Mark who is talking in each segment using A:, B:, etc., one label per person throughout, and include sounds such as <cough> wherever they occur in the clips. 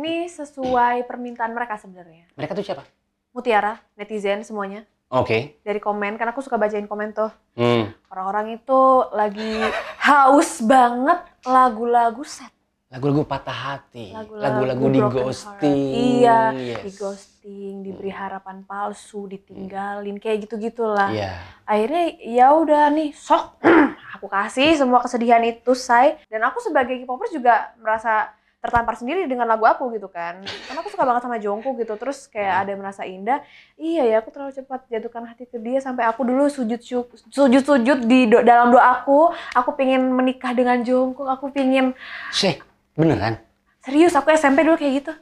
A: Ini sesuai permintaan mereka sebenarnya.
B: Mereka tuh siapa?
A: Mutiara, netizen semuanya.
B: Oke.
A: Dari komen, karena aku suka bacain komen tuh.
B: Hmm.
A: Orang-orang itu lagi haus banget lagu-lagu set.
B: Lagu-lagu patah hati.
A: Lagu-lagu
B: di ghosting.
A: Iya,
B: Yes.
A: di ghosting, diberi harapan palsu, ditinggalin, kayak gitu-gitulah.
B: Iya.
A: Akhirnya ya udah nih, sok <clears throat> aku kasih semua kesedihan itu, say. Dan aku sebagai K-popers juga merasa tertampar sendiri dengan lagu aku gitu kan. Karena aku suka banget sama Jungkook gitu. Terus kayak ada yang merasa indah. Iya ya, aku terlalu cepat jatuhkan hati ke dia sampai aku dulu sujud sujud sujud di do- dalam doaku. Aku pengen menikah dengan Jungkook. Aku pengen
B: Syekh, beneran?
A: serius. Aku SMP dulu kayak gitu.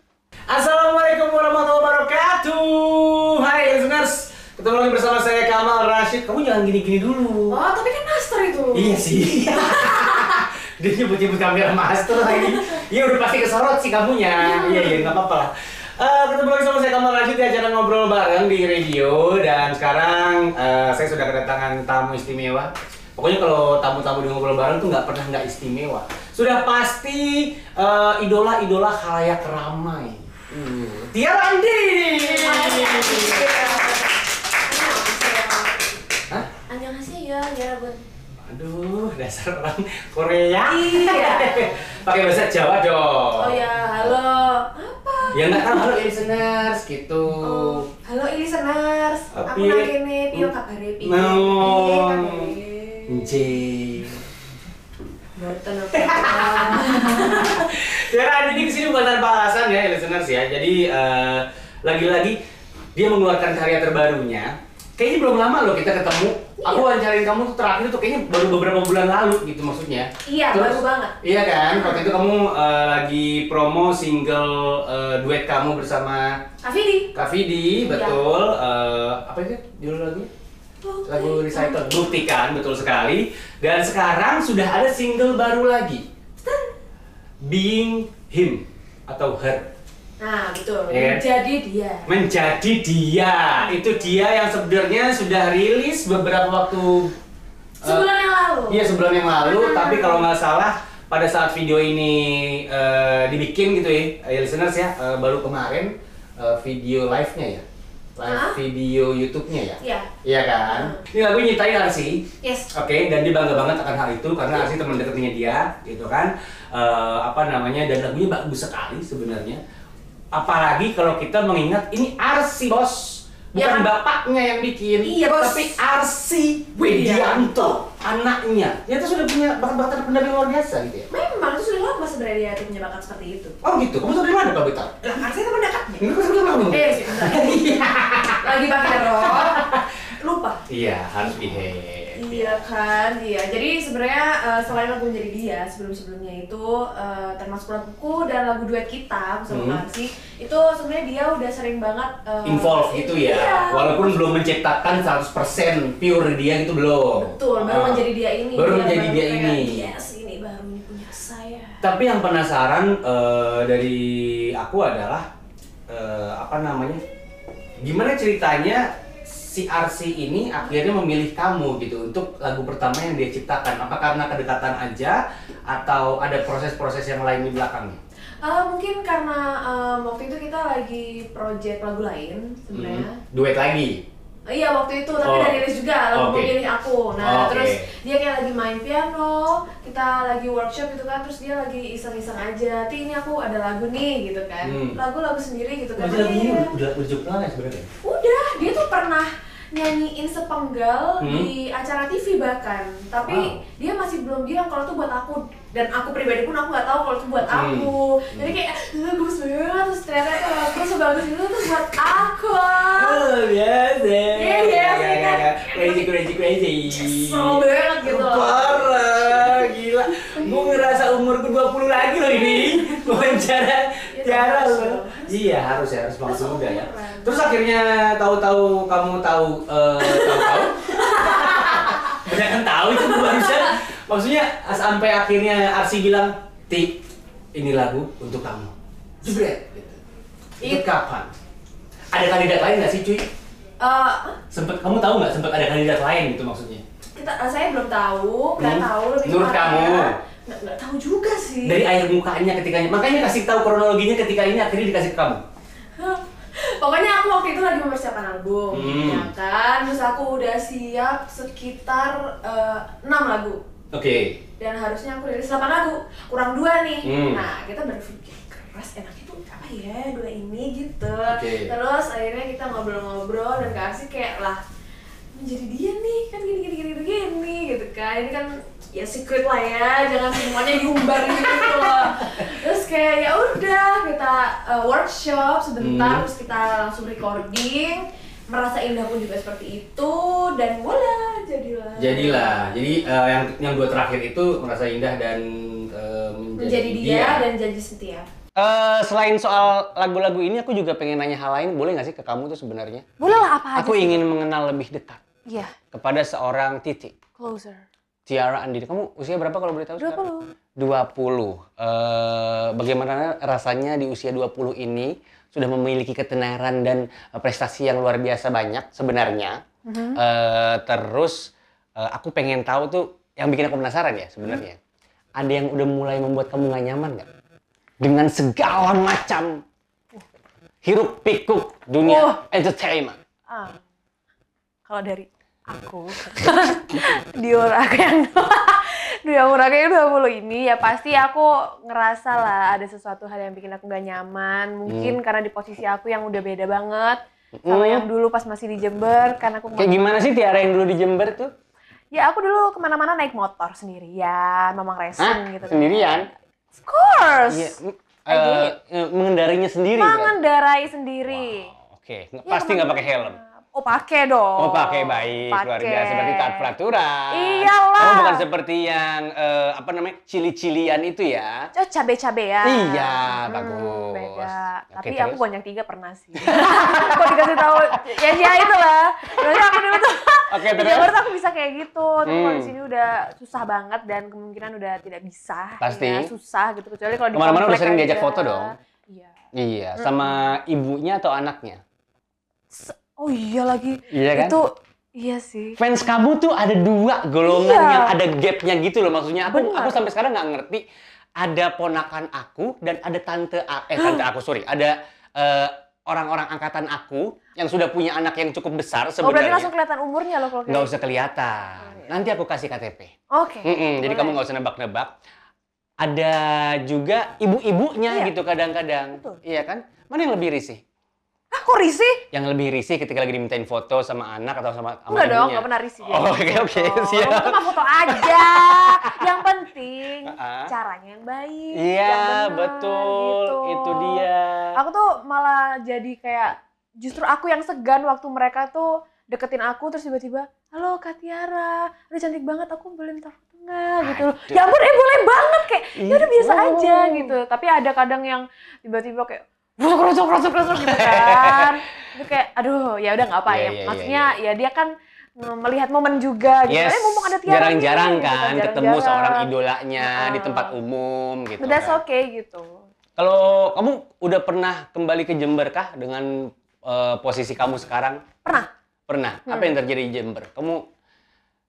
C: Assalamualaikum warahmatullahi wabarakatuh. Hai listeners, ketemu lagi bersama saya Kamal Rashid. Kamu jangan gini-gini dulu.
A: Oh, tapi kan master itu.
C: Iya sih. <laughs> Dia nyebut-nyebut kamera master lagi. Iya udah pasti kesorot sih kamunya. Iya iya nggak apa-apa lah. Eh, ketemu lagi sama saya Kamal Rashid di acara ngobrol bareng di radio dan sekarang eh, saya sudah kedatangan tamu istimewa. Pokoknya kalau tamu-tamu di ngobrol bareng tuh nggak pernah nggak istimewa. Sudah pasti eh, idola-idola khalayak ramai. Hmm. Tiara Andini. Hah?
A: Annyeonghaseyo, Yaragun.
C: Aduh, dasar orang Korea.
A: Iya. <laughs>
C: Pakai bahasa Jawa dong.
A: Oh ya, halo. Apa?
C: Ya nggak tahu halo listeners gitu.
A: Oh, halo listeners. Aku
C: Tapi-
A: nang kene piye kabare piye?
C: No.
A: Piye kabare?
C: Anjing.
A: Boten apa. <laughs>
C: Ya, ini ke sini bukan tanpa alasan ya listeners ya. Jadi eh, lagi-lagi dia mengeluarkan karya terbarunya. Kayaknya belum lama loh kita ketemu. Aku wawancarin kamu tuh terakhir tuh kayaknya baru beberapa bulan lalu gitu maksudnya.
A: Iya,
C: Terus-
A: baru banget.
C: Iya kan, waktu itu kamu eh, lagi promo single eh, duet kamu bersama
A: Afidi.
C: Kak Vidi,
A: Iya.
C: betul. Eh, apa itu judul lagunya? Lagu Recycle. Buktikan, betul sekali. Dan sekarang sudah ada single baru lagi. Being Him atau Her.
A: Nah, betul.
C: Iya kan?
A: Jadi dia.
C: Menjadi dia. Itu dia yang sebenarnya sudah rilis beberapa waktu eh,
A: Sebulan yang lalu.
C: Iya sebulan yang lalu,
A: Hmm.
C: tapi kalau nggak salah pada saat video ini eh, dibikin gitu ya, ya listeners ya, eh, baru kemarin eh, video live-nya ya, live
A: Hah?
C: video YouTube-nya ya,
A: Iya.
C: iya kan? Ini lagu nyitain Arsi,
A: Yes.
C: oke, dan dia bangga banget akan hal itu karena Arsi teman dekatnya dia, gitu kan, Eh, apa namanya, dan lagunya bagus sekali sebenarnya. Apalagi kalau kita mengingat ini Arsi bos, bukan
A: Iya kan?
C: bapaknya yang bikin,
A: Iya, Bos.
C: tapi Arsi Widianto, anaknya. Dia tuh sudah punya bakat-bakat pendamping luar biasa gitu ya.
A: Memang itu sudah lama sebenarnya dia punya bakat seperti itu.
C: Oh gitu, kamu tahu dari mana Pak Bita?
A: Lah, artinya teman dekatnya.
C: Ini kan sebenarnya kamu.
A: Eh, bentar. <laughs> Lagi pakai rok. <laughs> Lupa.
C: Iya, harus behave.
A: Iya kan, iya. Jadi sebenarnya eh, selain lagu menjadi dia sebelum-sebelumnya itu eh, termasuk laguku dan lagu duet kita bersama
C: Hmm.
A: Karsi itu sebenarnya dia udah sering banget eh,
C: Involve gitu ya,
A: iya.
C: walaupun belum menciptakan 100% pure dia gitu belum.
A: betul baru
C: Ah.
A: menjadi dia ini.
C: Baru
A: Dia
C: menjadi dia ini.
A: Yes, ini baru ini punya saya.
C: Tapi yang penasaran eh, dari aku adalah eh, apa namanya? Gimana ceritanya si RC ini akhirnya memilih kamu gitu untuk lagu pertama yang dia ciptakan? Apa karena kedekatan aja atau ada proses-proses yang lain di belakangnya?
A: Eh, mungkin karena em, waktu itu kita lagi project lagu lain sebenarnya.
C: Hmm, Duet lagi.
A: Eh, Iya waktu itu, tapi
C: Oh.
A: udah rilis juga lagu
C: Oke.
A: memilih aku. Nah
C: Oke.
A: terus dia kayak lagi main piano, kita lagi workshop gitu kan, terus dia lagi iseng-iseng aja. Ti ini aku ada lagu nih gitu kan,
C: Hmm.
A: lagu-lagu sendiri gitu kan.
C: Masih lagunya
A: Iya.
C: udah udah udah cukup lama ya sebenarnya.
A: Udah, dia tuh pernah nyanyiin sepenggal
C: Hmm.
A: di acara TV bahkan, tapi
C: Wow.
A: dia masih belum bilang kalau itu buat aku dan aku pribadi pun aku nggak tahu kalau itu buat
C: Hmm.
A: aku. Jadi kayak "Eh, bagus banget terus ternyata itu lagu sebagus itu tuh buat aku.
C: Oh, biasa.
A: Iya, iya,
C: Ya, ya, ya. Crazy, crazy, crazy.
A: Seru banget gitu loh.
C: Parah, gila. Gue ngerasa umurku 20 lagi loh ini. <laughs> Wawancara
A: Iya,
C: Tiara
A: harus
C: loh. Iya, harus ya, harus banget muda ya. Terus akhirnya tahu-tahu kamu tahu eh, tahu-tahu. <laughs> Banyak kan tahu itu barusan. Maksudnya sampai akhirnya Arsi bilang, "Ti, ini lagu untuk kamu." Jebret gitu. Itu
A: It-
C: kapan? Ada kandidat lain nggak sih, cuy?
A: Eh,
C: Sempet kamu tahu nggak sempet ada kandidat lain gitu maksudnya?
A: kita eh, saya belum tahu nggak
C: Hmm.
A: tahu lebih
C: Menurut kamu?
A: nggak nggak tahu juga sih
D: Dari air mukanya ketikanya. Makanya kasih tahu kronologinya ketika ini akhirnya dikasih ke kamu.
A: pokoknya aku waktu itu lagi mempersiapkan album
D: Hmm.
A: ya kan terus aku udah siap sekitar eh, 6 lagu
D: Oke.
A: dan harusnya aku rilis 8 lagu kurang dua nih
D: Hmm.
A: nah kita berpikir keras enaknya tuh apa ya dua ini gitu
D: Oke.
A: terus akhirnya kita ngobrol-ngobrol dan Kak Arsi kayak lah menjadi dia nih kan gini gini gini gini gitu kan ini kan ya secret lah ya jangan semuanya diumbar gitu loh terus kayak ya udah kita uh, workshop sebentar
D: Hmm.
A: terus kita langsung recording merasa indah pun juga seperti itu dan voila jadilah
D: Jadilah. Jadi eh, yang yang dua terakhir itu merasa indah dan eh,
A: menjadi dia, dan janji setia
C: Eh, selain soal lagu-lagu ini, aku juga pengen nanya hal lain. Boleh nggak sih ke kamu tuh sebenarnya?
A: boleh lah apa aja
C: Aku ingin mengenal lebih dekat
A: iya
C: kepada seorang Titi.
A: closer
C: Tiara Andini. Kamu usia berapa kalau boleh tahu
A: berapa
C: sekarang?
A: lo
C: 20. Eh, bagaimana rasanya di usia 20 ini sudah memiliki ketenaran dan prestasi yang luar biasa banyak sebenarnya.
A: Mhm.
C: Eh, terus eh, aku pengen tahu tuh yang bikin aku penasaran ya sebenarnya. Ada yang udah mulai membuat kamu gak nyaman nggak? Dengan segala macam hiruk pikuk dunia
A: Wah.
C: entertainment.
A: Ah, kalau dari aku <laughs> di umur aku yang <laughs> di umur aku yang 20 ini ya pasti aku ngerasa lah ada sesuatu hal yang bikin aku gak nyaman mungkin karena di posisi aku yang udah beda banget sama
C: Hmm.
A: yang dulu pas masih di Jember karena aku
C: Kayak gimana sih Tiara yang dulu di Jember tuh?
A: ya aku dulu ke mana-mana naik motor sendirian mamang racing
C: Hah?
A: gitu kan.
C: Sendirian?
A: of course did.
C: eh, mengendarinya sendiri.
A: mengendarai sendiri
C: Wow, Oke, nggak-
A: Iya,
C: pasti nggak pakai helm.
A: Oh pakai dong
C: Oh, pakai baik, luar
A: Pakai.
C: biasa. Berarti taat peraturan.
A: Iyalah.
C: Kamu bukan seperti yang eh, apa namanya cili-cilian itu ya?
A: Oh, cabe-cabean.
C: Iya,
A: Hmm,
C: bagus.
A: Beda.
C: Oke,
A: Tapi
C: terus?
A: aku bonjang tiga pernah sih. <laughs> Kok dikasih tahu ya ya itu lah. Berarti aku dulu tuh <laughs>
C: Oke,
A: di
C: terus?
A: Aku bisa kayak gitu. Tapi kalau di
C: Hmm.
A: sini udah susah banget dan kemungkinan udah tidak bisa.
C: Pasti.
A: Ya, susah gitu kecuali kalau di
C: Ke mana-mana
A: udah
C: sering diajak
A: aja.
C: foto dong?
A: Iya.
C: Iya, sama ibunya atau anaknya?
A: Se- Oh iya lagi.
C: Iya kan?
A: Itu iya sih.
C: Fans kamu tuh ada dua golongan
A: Iya.
C: yang ada gapnya gitu loh maksudnya. Aku
A: Benar.
C: aku sampai sekarang nggak ngerti. Ada ponakan aku dan ada tante eh tante <gasps> aku sorry. Ada eh, orang-orang angkatan aku yang sudah punya anak yang cukup besar
A: Oh berarti
C: sebenarnya.
A: langsung kelihatan umurnya loh kalau
C: nggak
A: gitu.
C: usah kelihatan.
A: Oh, iya.
C: Nanti aku kasih KTP.
A: Oke.
C: Mm-mm, jadi kamu nggak usah nebak-nebak. Ada juga ibu-ibunya
A: Iya.
C: gitu kadang-kadang. Iya kan? Mana yang lebih risih?
A: Kok risih?
C: Yang lebih risih ketika lagi dimintain foto sama anak atau sama, sama
A: Enggak dong, nggak pernah risih. dia.
C: Oh, oke, oke, <laughs> siap.
A: Itu mah foto aja. <laughs> yang penting caranya yang baik.
C: Iya,
A: yang benar,
C: betul.
A: gitu.
C: Itu dia.
A: Aku tuh malah jadi kayak justru aku yang segan waktu mereka tuh deketin aku terus tiba-tiba, halo Kak Tiara, udah cantik banget, aku boleh minta foto nggak gitu loh. Ya ampun, eh boleh banget kayak, ya udah biasa
C: Itu.
A: aja gitu. Tapi ada kadang yang tiba-tiba kayak, rusuk rusuk rusuk rusuk gitu kan. <laughs> Itu kayak, aduh ya udah nggak apa
C: Iya,
A: ya.
C: iya,
A: Maksudnya ya dia kan melihat momen juga gitu.
C: Yes,
A: Eh mumpung ada Tiara
C: jarang-jarang
A: nih, gitu
C: kan ketemu seorang idolanya di
A: Ah.
C: tempat umum gitu.
A: But that's
C: kan.
A: okay gitu.
C: Kalau kamu udah pernah kembali ke Jember kah dengan eh, posisi kamu sekarang?
A: Pernah.
C: Pernah. Apa
A: Hmm.
C: yang terjadi di Jember? Kamu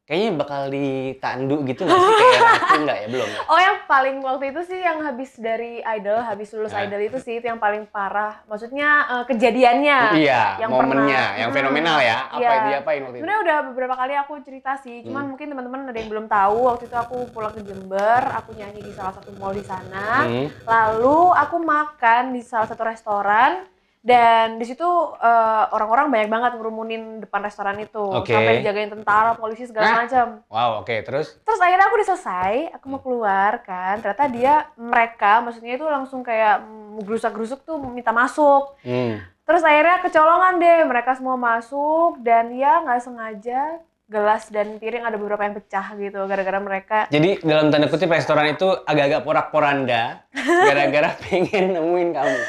C: kayaknya bakal ditandu gitu nggak sih kayak Ratu nggak ya belum? ya?
A: Oh yang paling waktu itu sih yang habis dari idol, habis lulus
C: Nah.
A: idol itu sih itu yang paling parah. Maksudnya eh, kejadiannya.
C: iya,
A: yang
C: momennya,
A: pernah-
C: yang fenomenal ya. Apa
A: iya.
C: yang diapain waktu itu?
A: Sebenarnya udah beberapa kali aku cerita sih, cuman
C: Hmm.
A: mungkin teman-teman ada yang belum tahu. Waktu itu aku pulang ke Jember, aku nyanyi di salah satu mall di sana.
C: Hmm.
A: Lalu aku makan di salah satu restoran dan di situ eh, orang-orang banyak banget ngerumunin depan restoran itu
C: Oke.
A: sampai dijagain tentara, polisi segala
C: Hah?
A: macam.
C: Wow, oke. Terus?
A: Terus akhirnya aku udah selesai, aku mau keluar kan. Ternyata dia mereka maksudnya itu langsung kayak mm, gerusak-gerusuk tuh minta masuk.
C: Hmm.
A: Terus akhirnya kecolongan deh, mereka semua masuk dan ya nggak sengaja gelas dan piring ada beberapa yang pecah gitu gara-gara mereka
C: Jadi dalam tanda kutip restoran itu agak-agak porak-poranda <laughs> gara-gara pengen nemuin kamu.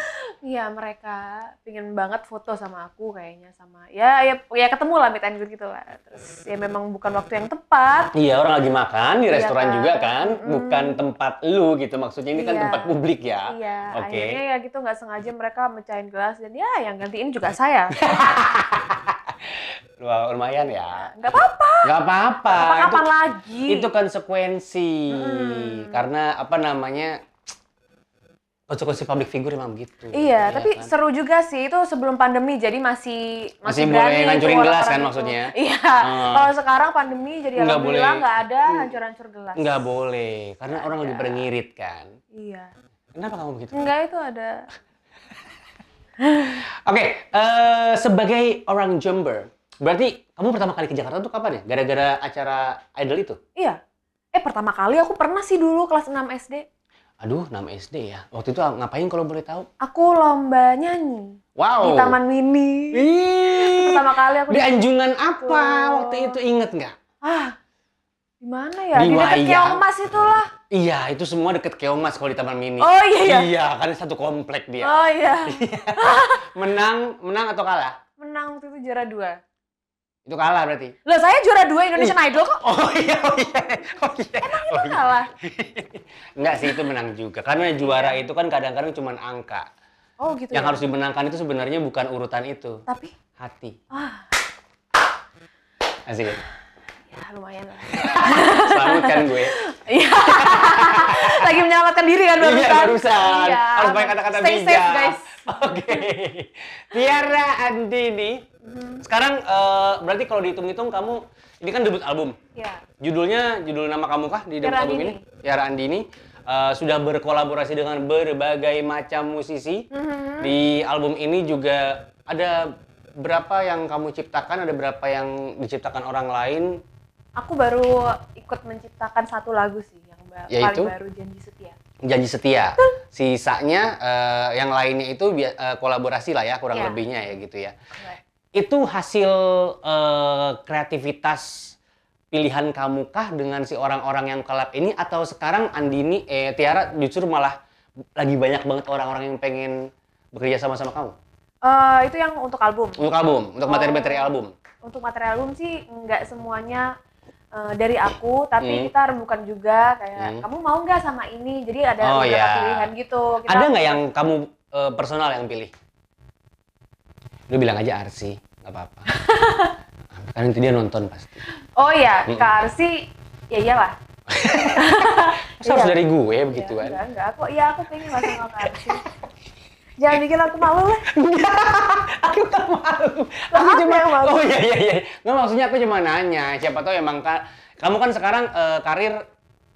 A: Iya mereka pingin banget foto sama aku kayaknya sama ya ya ya ketemu lah meet and greet gitu lah terus ya memang bukan waktu yang tepat
C: Iya, orang lagi makan di
A: Iya
C: restoran
A: kan.
C: juga kan,
A: Mm-mm.
C: bukan tempat lu gitu maksudnya ini kan
A: Iya.
C: tempat publik ya.
A: iya
C: Oke.
A: akhirnya ya gitu nggak sengaja mereka mecahin gelas dan ya yang gantiin juga saya <laughs>
C: Wah, lumayan ya.
A: Nggak apa-apa.
C: Nggak apa-apa.
A: Kapan lagi?
C: itu konsekuensi
A: Hmm.
C: karena apa namanya konsekuensi public figure emang gitu
A: Iya, tapi
C: kan?
A: seru juga sih itu sebelum pandemi jadi masih
C: Masih
A: berani
C: boleh ngancurin gelas kan
A: itu.
C: maksudnya?
A: Iya.
C: Hmm.
A: Kalau sekarang pandemi jadi
C: Nggak boleh.
A: nggak ada
C: Hmm.
A: hancur-hancur gelas.
C: nggak boleh karena
A: Nggak
C: orang lagi
A: ada.
C: pada ngirit kan
A: Iya.
C: kenapa kamu begitu
A: Enggak itu ada. <laughs>
C: oke eh, sebagai orang Jember berarti kamu pertama kali ke Jakarta tuh kapan ya gara-gara acara idol itu
A: Iya. Eh pertama kali aku pernah sih dulu kelas 6 SD.
C: Aduh 6 SD ya waktu itu ngapain kalau boleh tahu
A: Aku lomba nyanyi
C: wow
A: di Taman Mini. Pertama kali aku
C: di anjungan apa waktu itu inget nggak
A: Ah, di mana ya?
C: Di
A: Di, dekat
C: Wayang.
A: Keong Mas itulah.
C: Iya, itu semua deket Keongmas kalau di Taman Mini.
A: Oh iya iya.
C: Iya, kan satu komplek dia.
A: Oh iya. <laughs>
C: Menang, menang atau kalah?
A: Menang waktu itu juara dua.
C: Itu kalah berarti.
A: Loh saya juara dua Indonesian Idol kok. <laughs>
C: Oh iya, oh iya, oh iya. Oh, iya.
A: Kalah. <laughs>
C: Enggak sih, itu menang juga. Karena juara itu kan kadang-kadang cuma angka.
A: Oh gitu
C: Yang
A: ya.
C: harus dimenangkan itu sebenarnya bukan urutan itu,
A: Tapi
C: hati.
A: ah
C: Asik ya?
A: ya lumayan lah. <laughs>
C: Selamatkan gue.
A: Iya. Lagi menyelamatkan diri kan barusan.
C: Iya, barusan.
A: Iya.
C: Harus pakai kata-kata
A: Stay
C: bijak.
A: safe guys.
C: Oke. Tiara Andini.
A: Mhm.
C: Sekarang eh, berarti kalau dihitung-hitung kamu ini kan debut album.
A: Iya.
C: Judulnya judul nama kamu kah di debut
A: Tiara
C: album
A: Andini.
C: ini? Tiara Andini. Eh, sudah berkolaborasi dengan berbagai macam musisi.
A: Mhm.
C: Di album ini juga ada berapa yang kamu ciptakan, ada berapa yang diciptakan orang lain.
A: Aku baru ikut menciptakan satu lagu sih yang ba-
C: Yaitu?
A: paling baru Janji Setia.
C: Janji setia. Sisanya eh, yang lainnya itu eh, kolaborasi lah ya, kurang
A: Iya.
C: lebihnya ya gitu ya.
A: Enggak.
C: Itu hasil eh, kreativitas pilihan kamu kah dengan si orang-orang yang collab ini atau sekarang Andini eh Tiara justru malah lagi banyak banget orang-orang yang pengen bekerja sama sama kamu
A: Eh, itu yang untuk album.
C: untuk album, untuk materi-materi
A: Oh.
C: album.
A: Untuk materi album sih nggak semuanya eh, dari aku, tapi
C: Hmm.
A: kita rembukan juga kayak
C: Hmm.
A: kamu mau nggak sama ini. Jadi ada
C: Oh,
A: beberapa
C: iya.
A: pilihan gitu. Kita-
C: Ada nggak yang kamu eh, personal yang pilih? Lu bilang aja Arsi, nggak apa-apa. <laughs> kan nanti dia nonton pasti.
A: Oh iya,
C: Hmm.
A: Kak Arsi, ya iyalah. <laughs>
C: Masa harus
A: Iya.
C: dari gue
A: Iya,
C: begituan?
A: enggak, enggak. Aku, iya aku pengen lah sama Kak Arsi. Jangan bikin aku malu lah. <laughs>
C: aku tak malu. Aku cuma
A: yang malu?
C: Oh iya iya iya. Nggak maksudnya aku cuma nanya, siapa tahu emang ka- kamu kan sekarang eh, karir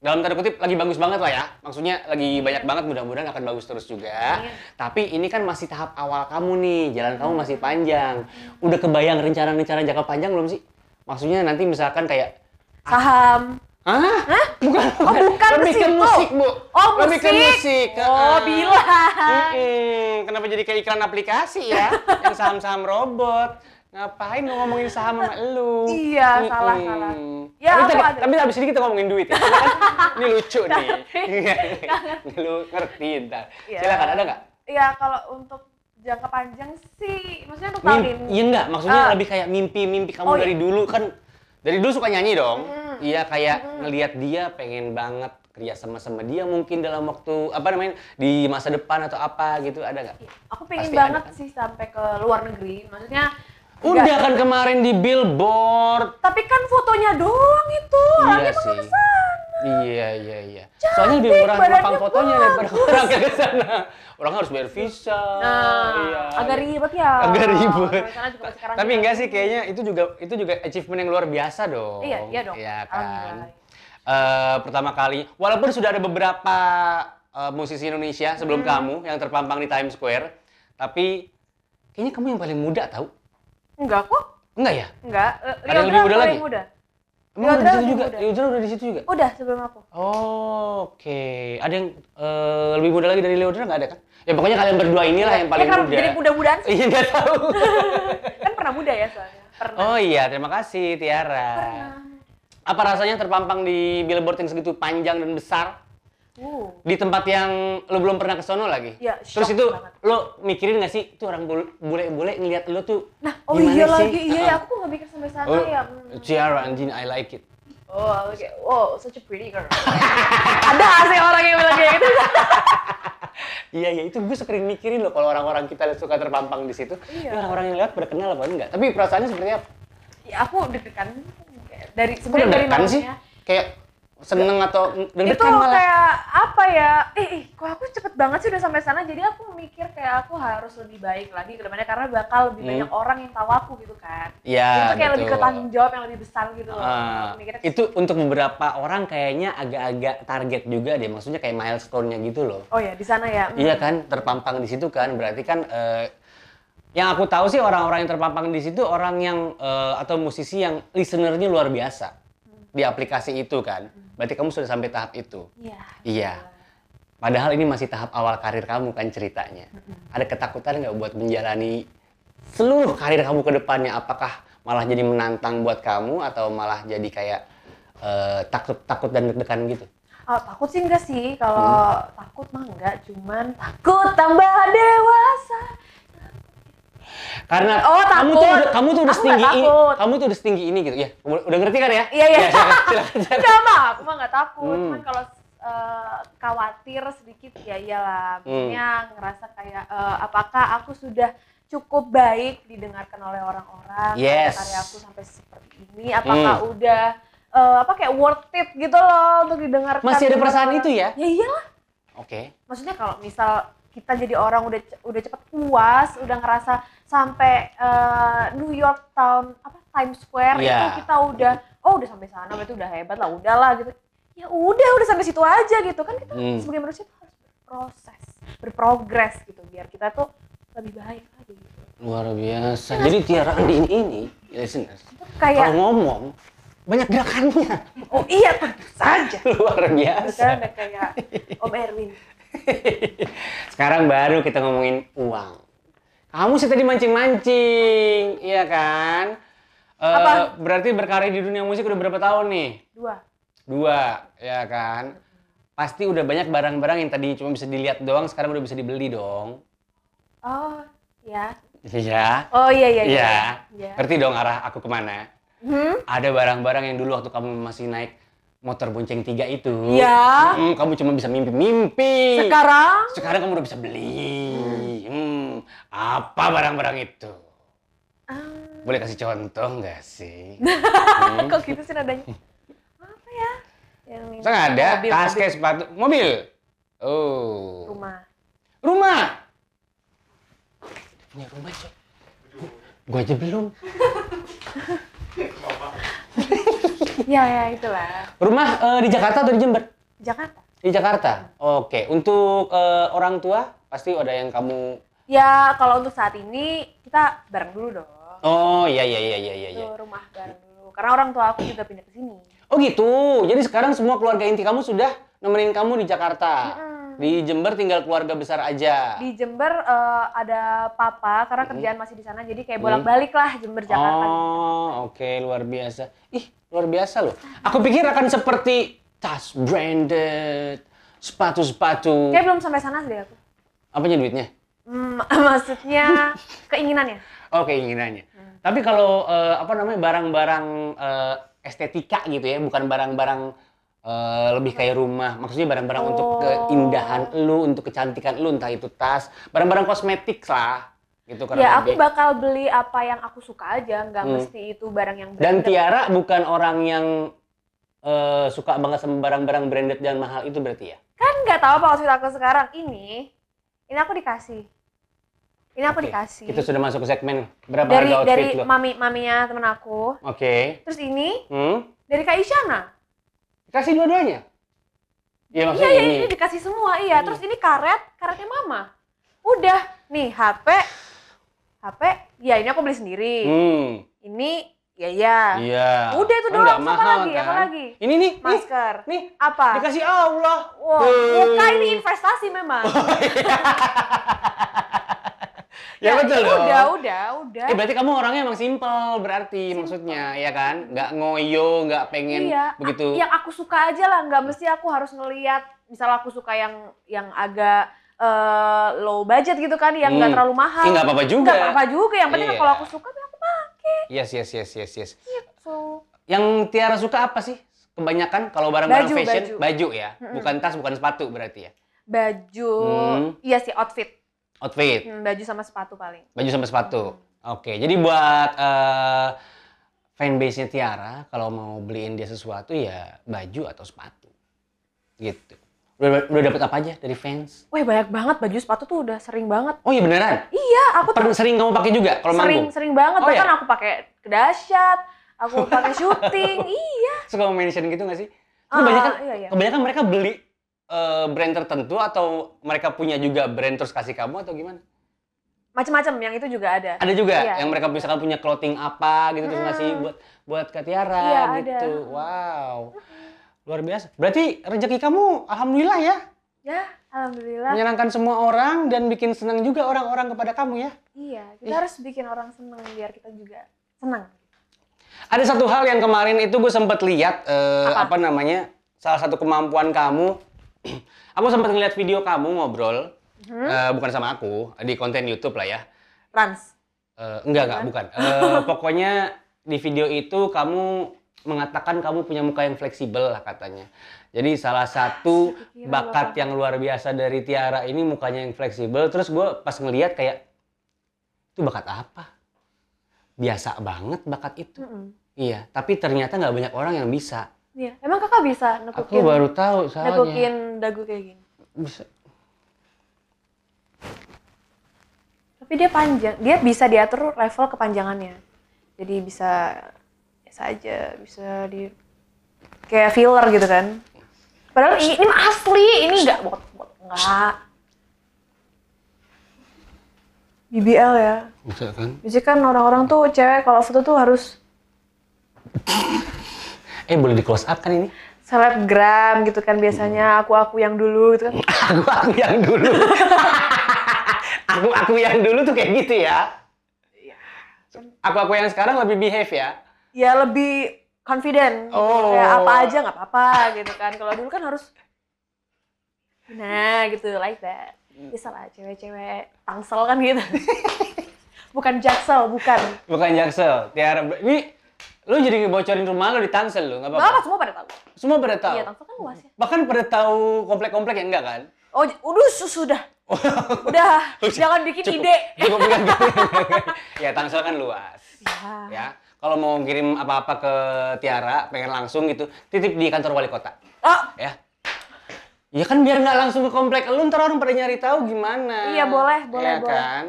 C: dalam tanda kutip lagi bagus banget lah ya. Maksudnya lagi banyak banget mudah-mudahan akan bagus terus juga.
A: Amin.
C: Tapi ini kan masih tahap awal kamu nih, jalan kamu masih panjang. Udah kebayang rencana-rencana jangka panjang belum sih? Maksudnya nanti misalkan kayak
A: Saham.
C: Hah? Bukan,
A: Oh, bukan
C: Lebih ke musik, Bu.
A: Oh,
C: Lebih ke
A: musik.
C: musik.
A: Oh, bilang.
C: Mm-mm. Kenapa jadi kayak iklan aplikasi ya? <laughs> Yang saham-saham robot. Ngapain lu ngomongin saham sama elu?
A: Iya, salah,
C: Mm-mm.
A: salah. Ya,
C: tapi,
A: aku
C: tapi,
A: ada.
C: tapi habis ini kita ngomongin duit ya. Kan <laughs> ini lucu nih.
A: Tapi- <laughs>
C: lu ngerti ntar.
A: Iya.
C: Silakan, ada nggak?
A: Ya kalau untuk jangka panjang sih, maksudnya untuk tahun ini.
C: iya enggak, maksudnya
A: Ah.
C: lebih kayak mimpi-mimpi kamu
A: Oh,
C: dari
A: iya.
C: dulu kan dari dulu suka nyanyi dong.
A: Mm.
C: Iya kayak
A: Mm.
C: ngelihat dia pengen banget kerja sama sama dia mungkin dalam waktu apa namanya di masa depan atau apa gitu ada nggak?
A: Iya, Aku pengen
C: Pasti ada,
A: banget
C: kan?
A: sih sampai ke luar negeri. Maksudnya
C: Udah
A: nggak-
C: kan kemarin di billboard.
A: Tapi kan fotonya doang itu. Orangnya
C: iya sih. Iya iya iya. Soalnya lebih murah numpang fotonya daripada <laughs> orang ke sana. Orang harus bayar visa.
A: Nah,
C: iya.
A: agak ribet ya.
C: Agak ribet.
A: Sekarang
C: Tapi enggak sih kayaknya itu juga itu juga achievement yang luar biasa dong.
A: Iya, iya dong.
C: Iya kan. Eh, pertama kali, walaupun sudah ada beberapa eh, musisi Indonesia sebelum
A: Hmm.
C: kamu yang terpampang di Times Square, tapi kayaknya kamu yang paling muda tahu?
A: Enggak kok.
C: Enggak ya?
A: Enggak. Eh,
C: Ada yang lebih muda lagi?
A: muda.
C: Emang udah di situ juga? Leodra udah di situ juga?
A: Udah sebelum aku.
C: Oh, Oke, ada yang eh, lebih muda lagi dari Leodra nggak ada kan? Ya pokoknya kalian berdua inilah yang paling
A: ya,
C: muda.
A: jadi muda-mudaan sih.
C: Iya nggak tahu. <laughs>
A: kan pernah muda ya soalnya. Pernah.
C: oh iya, terima kasih Tiara.
A: Pernah.
C: Apa rasanya terpampang di billboard yang segitu panjang dan besar
A: Uh.
C: di tempat yang lo belum pernah ke sono lagi?
A: Iya,
C: Terus itu
A: banget.
C: lo mikirin nggak sih itu orang bule- bule-bule ngeliat lo tuh
A: Nah, oh iya
C: sih?
A: lagi. Iya,
C: Uh-uh.
A: aku kok nggak mikir sampai sana
C: Oh,
A: ya. Hmm.
C: Tiara Anjing, I like it.
A: Oh, oke. Wow, such a pretty girl. <laughs> Ada sih orang yang bilang kayak gitu. <laughs>
C: Iya iya itu gue sering mikirin loh kalau orang-orang kita suka terpampang di situ.
A: Iya.
C: Orang-orang yang lewat pada kenal apa enggak? Tapi perasaannya seperti apa?
A: Ya aku deg-degan dari sebenarnya dari
C: sih? Kayak seneng atau
A: Itu
C: deg-degan malah?
A: kayak apa ya? Eh, eh, kok aku cepet banget sih udah sampai sana. Jadi aku mikir kayak aku harus lebih baik lagi ke depannya karena bakal lebih
C: Hmm.
A: banyak orang yang tahu aku gitu kan.
C: Iya,
A: itu kayak lebih ke
C: betul.
A: tanggung jawab yang lebih besar gitu loh.
C: Ah,
A: Aku mikirnya
C: itu untuk beberapa orang kayaknya agak-agak target juga deh, maksudnya kayak milestone-nya gitu loh.
A: Oh ya di sana ya. Hmm.
C: Iya kan, terpampang di situ kan, berarti kan eh, yang aku tahu sih orang-orang yang terpampang di situ orang yang eh, atau musisi yang listenernya luar biasa di aplikasi itu kan. Berarti kamu sudah sampai tahap itu.
A: Iya.
C: Iya. Padahal ini masih tahap awal karir kamu kan ceritanya. Ada ketakutan nggak buat menjalani seluruh karir kamu ke depannya? Apakah malah jadi menantang buat kamu atau malah jadi kayak eh, takut-takut dan deg-degan gitu?
A: Oh, takut sih enggak sih. Kalau takut mah enggak, cuman takut tambah dewasa.
C: Karena
A: Oh,
C: kamu
A: takut.
C: tuh udah, kamu tuh udah setinggi
A: nggak
C: ini, kamu tuh udah setinggi ini gitu ya. Udah ngerti kan ya?
A: Iya, iya.
C: Ya, silakan, silakan, silakan.
A: Enggak mah, aku mah enggak takut.
C: Hmm.
A: Cuman kalau eh, khawatir sedikit ya iyalah. Maksudnya ngerasa kayak eh, apakah aku sudah cukup baik didengarkan oleh orang-orang
C: Yes.
A: karya aku sampai seperti ini apakah udah eh, apa kayak worth it gitu loh untuk didengarkan
C: Masih ada perasaan
A: orang.
C: itu ya?
A: ya iyalah
C: Oke.
A: maksudnya kalau misal kita jadi orang udah udah cepet puas, udah ngerasa sampai eh, New York Town apa Times Square
C: Iya.
A: itu kita udah oh udah sampai sana berarti udah hebat lah udahlah gitu. Ya udah udah sampai situ aja gitu kan kita
C: Hmm.
A: sebagai manusia tuh harus berproses, berprogres gitu biar kita tuh lebih baik lagi. Gitu.
C: Luar biasa. Jadi Tiara Andi ini, ini listeners,
A: Itu kayak
C: kalau ngomong banyak gerakannya.
A: oh iya tentu saja. <laughs>
C: Luar biasa.
A: Bercanda kayak Om Erwin. <laughs>
C: Sekarang baru kita ngomongin uang. Kamu sih tadi mancing-mancing, iya kan? Eh,
A: Apa?
C: Berarti berkarir di dunia musik udah berapa tahun nih?
A: Dua.
C: Dua, ya kan? Pasti udah banyak barang-barang yang tadi cuma bisa dilihat doang, sekarang udah bisa dibeli dong.
A: Oh ya.
C: Iya.
A: Oh iya iya
C: Iya.
A: Iya.
C: Ngerti dong arah aku ke mana?
A: Hmm?
C: Ada barang-barang yang dulu waktu kamu masih naik motor bonceng tiga itu.
A: Iya.
C: Hmm, kamu cuma bisa mimpi-mimpi.
A: Sekarang
C: Sekarang kamu udah bisa beli. Hmm, apa barang-barang itu?
A: Ah,
C: Boleh kasih contoh nggak sih? <laughs>
A: kok gitu sih nadanya? Apa ya? Yang ini.
C: Ada
A: Mobil,
C: tas,
A: mobil.
C: kayak sepatu, mobil. Oh.
A: rumah.
C: Rumah. Punya rumah, coy. Gua aja belum. <laughs>
A: Ya ya itulah.
C: Rumah eh, di Jakarta atau di Jember?
A: Jakarta.
C: Di Jakarta. Oke. Untuk eh, orang tua pasti ada yang kamu.
A: Ya kalau untuk saat ini kita bareng dulu dong.
C: Oh iya iya iya iya iya. iya.
A: Tuh, rumah bareng dulu. Karena orang tua aku juga pindah ke sini.
C: Oh gitu. Jadi sekarang semua keluarga inti kamu sudah nemenin kamu di Jakarta.
A: Mm-mm.
C: Di Jember tinggal keluarga besar aja.
A: Di Jember eh, ada papa karena kerjaan masih di sana jadi kayak bolak-balik lah Jember Jakarta.
C: Oh, oke luar biasa. Ih, luar biasa loh. Aku pikir akan seperti tas branded, sepatu-sepatu.
A: Kayak belum sampai sana sih aku.
C: Apanya duitnya?
A: Hmm, <laughs> maksudnya keinginannya.
C: Oh, keinginannya. Tapi kalau eh, apa namanya barang-barang eh, estetika gitu ya, bukan barang-barang eh, lebih kayak rumah. Maksudnya barang-barang untuk
A: Oh.
C: keindahan lu, untuk kecantikan lu, entah itu tas, barang-barang kosmetik lah. Gitu
A: Ya aku
C: lebih.
A: bakal beli apa yang aku suka aja, nggak
C: Hmm.
A: mesti itu barang yang
C: Dan
A: branded.
C: Tiara bukan orang yang eh, suka banget sama barang-barang branded dan mahal itu berarti ya?
A: kan nggak tahu apa maksud aku sekarang ini ini aku dikasih ini aku
C: Oke,
A: dikasih
C: Kita sudah masuk ke segmen berapa
A: dari
C: harga outfit
A: dari
C: lo?
A: mami maminya temen aku
C: Oke.
A: terus ini
C: Hmm?
A: dari kak Isyana
C: Kasih dua-duanya? Iya
A: iya
C: maksudnya
A: iya
C: ini.
A: ini dikasih semua iya terus ini karet karetnya mama udah nih HP HP ya ini aku beli sendiri
C: Hmm.
A: ini ya ya
C: Iya.
A: Udah itu doang, apa
C: mahal,
A: lagi, apa
C: kan?
A: lagi?
C: Ini nih,
A: masker
C: nih,
A: apa
C: dikasih Allah.
A: Wow, muka ini investasi memang. <laughs>
C: Ya, betul dong.
A: Udah, udah, udah.
C: Eh berarti kamu orangnya emang simpel berarti maksudnya, ya kan? Nggak ngoyo, nggak pengen
A: iya,
C: begitu.
A: yang aku suka aja lah, nggak mesti aku harus ngeliat. Misal aku suka yang yang agak eh, low budget gitu kan, yang nggak
C: Hmm.
A: terlalu mahal.
C: Nggak apa-apa juga.
A: Nggak apa-apa juga. Yang penting
C: Iya.
A: kalau aku suka, ya.
C: Yes, yes, yes, yes, yes.
A: So,
C: Yang Tiara suka apa sih? Kebanyakan kalau barang-barang
A: Baju,
C: fashion,
A: baju.
C: baju, ya,
A: Mm-mm.
C: bukan tas, bukan sepatu berarti ya.
A: baju,
C: Hmm.
A: iya sih outfit.
C: Outfit,
A: Hmm, baju sama sepatu paling.
C: baju sama sepatu. Oke, jadi buat eh, fanbase-nya Tiara kalau mau beliin dia sesuatu ya baju atau sepatu. Gitu. Udah, udah dapet apa aja dari fans?
A: Wah banyak banget baju sepatu tuh udah sering banget.
C: Oh iya beneran?
A: Iya, aku tuh
C: sering kamu pakai juga kalau
A: sering
C: manggung?
A: sering banget.
C: Oh,
A: Bahkan
C: ya?
A: aku pakai ke dahsyat, aku pakai <laughs> syuting. iya.
C: Suka mention gitu gak sih?
A: Ah,
C: kebanyakan,
A: iya, iya.
C: kebanyakan mereka beli eh, brand tertentu atau mereka punya juga brand terus kasih kamu atau gimana?
A: Macam-macam yang itu juga ada.
C: Ada juga
A: Iya,
C: yang mereka misalkan punya clothing apa gitu terus
A: Hmm.
C: ngasih buat buat Kak Tiara
A: Iya,
C: gitu.
A: ada.
C: Wow. Luar biasa. Berarti rezeki kamu alhamdulillah ya.
A: Ya, alhamdulillah.
C: Menyenangkan semua orang dan bikin senang juga orang-orang kepada kamu ya.
A: Iya, kita
C: Ih.
A: harus bikin orang senang biar kita juga senang.
C: Ada satu hal yang kemarin itu gue sempat lihat eh,
A: Apa?
C: apa? namanya salah satu kemampuan kamu. <clears throat> aku sempat ngeliat video kamu ngobrol
A: Hmm?
C: eh, bukan sama aku di konten YouTube lah ya.
A: Rans.
C: Eh, enggak enggak bukan. Eh, pokoknya di video itu kamu mengatakan kamu punya muka yang fleksibel lah katanya. Jadi salah satu <laughs>
A: Kepikiran
C: bakat yang luar biasa dari Tiara ini mukanya yang fleksibel. Terus gue pas ngeliat kayak itu bakat apa? Biasa banget bakat itu.
A: Mm-mm.
C: Iya, tapi ternyata nggak banyak orang yang bisa.
A: Iya, emang kakak bisa
C: Aku
A: nekukin,
C: baru tahu soalnya.
A: nekukin dagu kayak gini.
C: Bisa.
A: Tapi dia panjang, dia bisa diatur level kepanjangannya. Jadi bisa biasa aja, bisa di kayak filler gitu kan. Padahal ini, ini mah asli, ini enggak bot, bot enggak. BBL ya.
C: Bisa kan?
A: Biasanya kan orang-orang tuh cewek kalau foto tuh harus
C: Eh boleh di close up kan ini?
A: selebgram gitu kan biasanya aku-aku yang dulu gitu kan. <laughs>
C: aku aku yang dulu. <laughs> aku aku yang dulu tuh kayak gitu ya. Aku aku yang sekarang lebih behave ya.
A: Ya lebih confident. gitu.
C: Oh.
A: Kayak apa aja nggak apa-apa gitu kan. Kalau dulu kan harus nah gitu like that. Bisa lah cewek-cewek tangsel kan gitu. <laughs> bukan jaksel, bukan.
C: Bukan Jaksel. Tiara ini lu jadi ngebocorin rumah lu di Tangsel lu, nggak apa-apa.
A: apa semua pada tahu.
C: Semua pada tahu.
A: Iya, tangsel kan luas ya.
C: Bahkan pada tahu komplek-komplek yang enggak kan?
A: Oh, udah sudah. <laughs> Udah, jangan bikin
C: Cukup-
A: ide.
C: Cukup bukan <laughs> Ya Tangsel kan luas.
A: Ya.
C: Ya. Kalau mau kirim apa-apa ke Tiara, pengen langsung gitu, titip di kantor wali kota.
A: Oh,
C: Ya. Ya kan biar nggak langsung ke komplek lu, ntar orang pada nyari tahu gimana.
A: Iya, boleh, boleh,
C: Iya
A: boleh.
C: kan?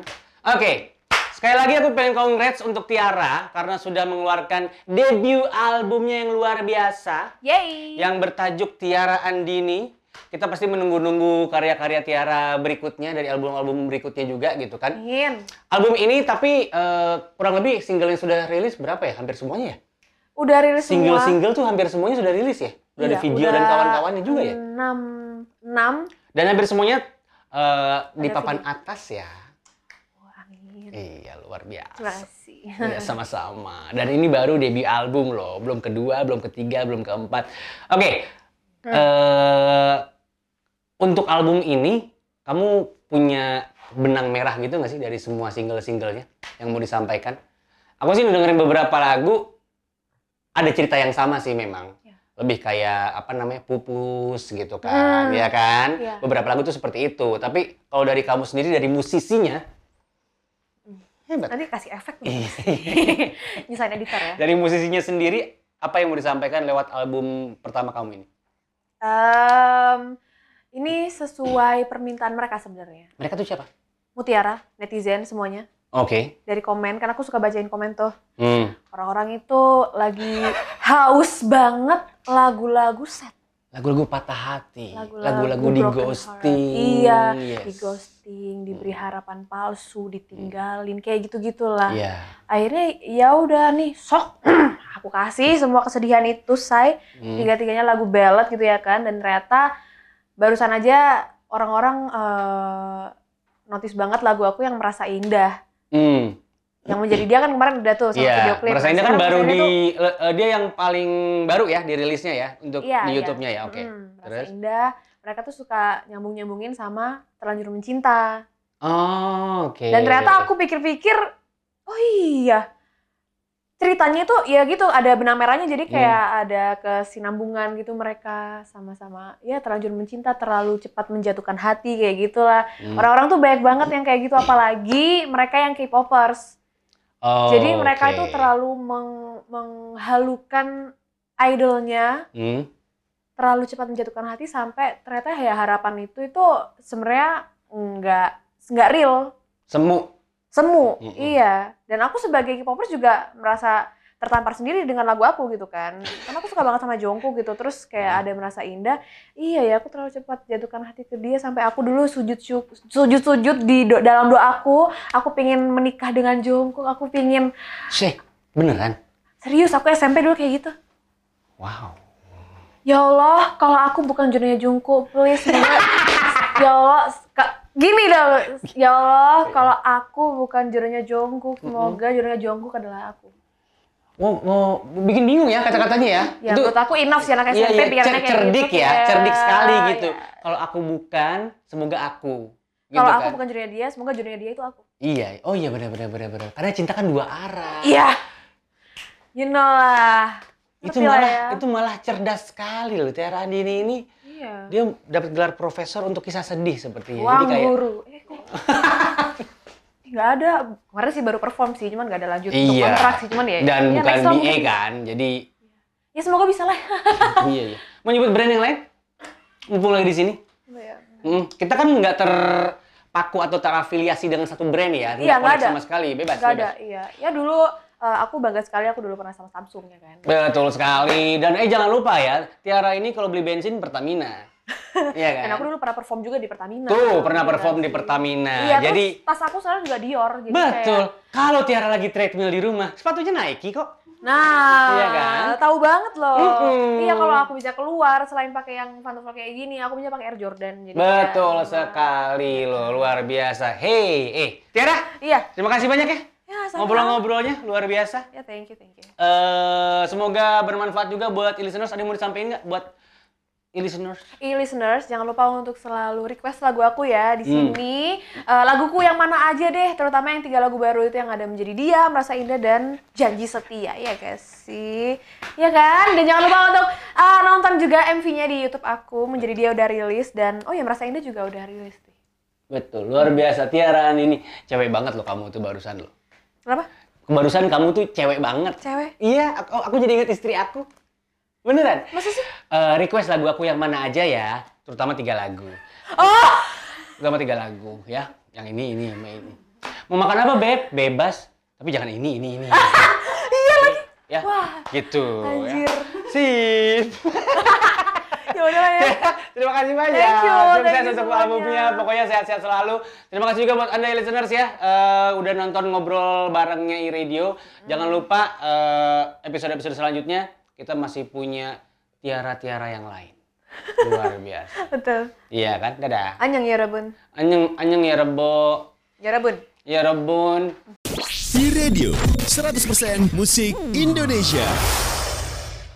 C: Oke. Sekali lagi aku pengen congrats untuk Tiara karena sudah mengeluarkan debut albumnya yang luar biasa
A: yay.
C: yang bertajuk Tiara Andini. Kita pasti menunggu-nunggu karya-karya Tiara berikutnya dari album-album berikutnya juga gitu kan.
A: Amin.
C: Album ini tapi eh, kurang lebih single yang sudah rilis berapa ya? Hampir semuanya ya?
A: Udah rilis semua.
C: Single-single tuh hampir semuanya sudah rilis ya? Udah ada
A: Iya,
C: video dan
A: udah
C: kawan-kawannya juga ya?
A: Enam, enam.
C: Dan hampir semuanya eh, di
A: Ada
C: papan
A: video.
C: atas ya. Iya, luar
A: Terima
C: biasa.
A: kasih.
C: Iya, <laughs> sama-sama. Dan ini baru debut album loh. Belum kedua, belum ketiga, belum keempat. Oke.
A: Hmm.
C: Eh, untuk album ini, kamu punya benang merah gitu nggak sih dari semua single-singlenya yang mau disampaikan? Aku sih udah dengerin beberapa lagu, ada cerita yang sama sih memang.
A: Ya.
C: Lebih kayak apa namanya pupus gitu kan,
A: Hmm.
C: ya kan?
A: Iya.
C: Beberapa lagu tuh seperti itu. Tapi kalau dari kamu sendiri, dari musisinya, hebat.
A: Nanti kasih efek. nih.
C: Iya. <laughs>
A: Nyusahin editor ya.
C: Dari musisinya sendiri, apa yang mau disampaikan lewat album pertama kamu ini?
A: Em, ini sesuai permintaan mereka sebenarnya.
C: Mereka tuh siapa?
A: Mutiara, netizen semuanya.
C: Oke.
A: Dari komen, kan aku suka bacain komen tuh.
C: Hmm.
A: Orang-orang itu lagi haus banget lagu-lagu set.
C: Lagu-lagu patah hati,
A: Lagu-lagu
C: di ghosting.
A: Iya,
C: Yes.
A: di ghosting, diberi harapan palsu, ditinggalin, kayak gitu-gitulah.
C: Iya.
A: Akhirnya ya udah nih, sok <clears throat> aku kasih semua kesedihan itu, say.
C: Hmm.
A: Tiga-tiganya lagu ballad gitu ya kan, dan ternyata barusan aja orang-orang eh, notice banget lagu aku yang merasa indah.
C: Hmm.
A: Yang menjadi dia kan kemarin udah tuh sama video
C: Iya,
A: klip.
C: Merasa Indah kan baru di
A: tuh-
C: eh, dia yang paling baru ya dirilisnya ya untuk
A: Iya,
C: di
A: iya.
C: YouTube-nya ya. Oke.
A: Mm, Merasa
C: Terus?
A: Indah. Mereka tuh suka nyambung-nyambungin sama Terlanjur Mencinta.
C: Oh, oke.
A: Dan ternyata aku pikir-pikir, oh iya, ceritanya itu ya gitu ada benang merahnya jadi kayak
C: Hmm.
A: ada kesinambungan gitu mereka sama-sama ya terlanjur mencinta terlalu cepat menjatuhkan hati kayak gitulah
C: Hmm.
A: orang-orang tuh banyak banget yang kayak gitu apalagi mereka yang K-popers
C: Oh,
A: Jadi mereka
C: oke.
A: itu terlalu meng- menghalukan idolnya,
C: Hmm.
A: terlalu cepat menjatuhkan hati sampai ternyata ya harapan itu itu sebenarnya nggak nggak real,
C: Semu.
A: semu.
C: Mm-mm.
A: Iya. Dan aku sebagai K-popers juga merasa tertampar sendiri dengan lagu aku gitu kan. Karena aku suka banget sama Jungkook gitu. Terus kayak ada yang merasa indah. Iya ya, aku terlalu cepat jatuhkan hati ke dia sampai aku dulu sujud sujud sujud di do- dalam doa aku. Aku pengen menikah dengan Jungkook. Aku pengen
C: Syeh, beneran?
A: serius. Aku SMP dulu kayak gitu.
C: Wow.
A: Ya Allah, kalau aku bukan jodohnya Jungkook, please. ya Allah, gini dong. Ya Allah, kalau aku bukan jodohnya Jungkook, semoga jodohnya Jungkook adalah aku.
C: Wow, wow, bikin bingung ya kata-katanya ya.
A: Ya menurut aku enough sih anak
C: Iya,
A: SMP
C: iya,
A: biarnya
C: cer-
A: kayak
C: cerdik
A: gitu,
C: ya,
A: kayak-
C: cerdik sekali gitu.
A: ya.
C: Kalau aku bukan, semoga aku. Gitu
A: Kalau
C: kan?
A: aku bukan jodohnya dia, semoga jodohnya dia itu aku.
C: Iya, oh iya benar benar benar benar. Karena cinta kan dua arah.
A: Iya. You know lah.
C: Itu malah
A: ya.
C: itu malah cerdas sekali loh Tiara Andini ini.
A: Iya.
C: Dia dapat gelar profesor untuk kisah sedih sepertinya.
A: Wang
C: Jadi kayak
A: guru. Eh kok. <laughs> Nggak ada. Kemarin sih baru perform sih, cuman nggak ada lanjut untuk
C: Iya.
A: kontrak sih, cuman ya.
C: dan
A: ya,
C: bukan BA
A: mungkin.
C: kan. Jadi
A: Ya semoga bisa lah. <laughs>
C: iya iya. Mau nyebut brand yang lain? Mumpung lagi di sini.
A: Iya.
C: Hmm, kita kan nggak terpaku atau terafiliasi dengan satu brand ya.
A: Iya, nggak ada.
C: sama sekali, bebas.
A: Gak
C: bebas.
A: ada, iya. Ya dulu eh, aku bangga sekali aku dulu pernah sama Samsung ya kan.
C: Betul sekali. Dan eh jangan lupa ya, Tiara ini kalau beli bensin Pertamina. <laughs> Iya kan?
A: Dan aku dulu pernah perform juga di Pertamina.
C: Tuh, pernah
A: Iya
C: perform di. Pertamina.
A: Iya,
C: Jadi
A: tas aku sekarang juga Dior. Jadi
C: betul.
A: Kayak,
C: Kalau Tiara lagi treadmill di rumah, sepatunya Nike kok.
A: nah,
C: Iya kan?
A: tahu banget loh.
C: Mm-mm.
A: Iya, kalau aku bisa keluar selain pakai yang pantofel kayak gini, aku bisa pakai Air Jordan. Jadi
C: Betul
A: kayak-
C: sekali loh, luar biasa. Hey, eh, Tiara,
A: Iya.
C: terima kasih banyak ya.
A: Ya.
C: Ngobrol-ngobrolnya luar biasa.
A: Ya, thank you, thank you.
C: eh semoga bermanfaat juga buat listeners. Ada yang mau disampaikan nggak buat listeners?
A: E-listeners, jangan lupa untuk selalu request lagu aku ya di
C: Hmm.
A: sini. Eh, laguku yang mana aja deh, terutama yang tiga lagu baru itu yang ada menjadi dia, merasa indah dan janji setia, ya guys sih, ya kan? Dan jangan lupa untuk eh, nonton juga MV-nya di YouTube aku, menjadi dia udah rilis dan oh ya merasa indah juga udah rilis nih.
C: Betul, luar biasa. Tiara ini cewek banget loh kamu tuh barusan loh.
A: Kenapa?
C: Barusan kamu tuh cewek banget.
A: Cewek?
C: Iya, aku, aku jadi inget istri aku. Beneran?
A: Masa sih?
C: Eh, request lagu aku yang mana aja ya, terutama tiga lagu.
A: Oh,
C: Terutama tiga lagu ya. Yang ini, ini, sama ini. Mau makan apa, Beb? Bebas. Tapi jangan ini, ini, ini. <laughs> iya lagi. Ya,
A: Wah,
C: gitu.
A: anjir. <laughs>
C: Ya. Sip.
A: Ya udah lah <laughs> ya.
C: Terima kasih banyak.
A: Thank you,
C: Sukses
A: thank you
C: untuk albumnya. Pokoknya sehat-sehat selalu. Terima kasih juga buat Anda listeners ya. eh, udah nonton ngobrol barengnya iRadio. Jangan lupa eh, episode-episode selanjutnya kita masih punya tiara-tiara yang lain. <laughs> Luar biasa.
A: Betul.
C: Iya kan? Dadah.
A: Anyang ya Rabun.
C: Anyeng anyeng ya rebo.
A: Ya Rabun.
C: Ya rebun.
E: E-Radio 100% musik Indonesia.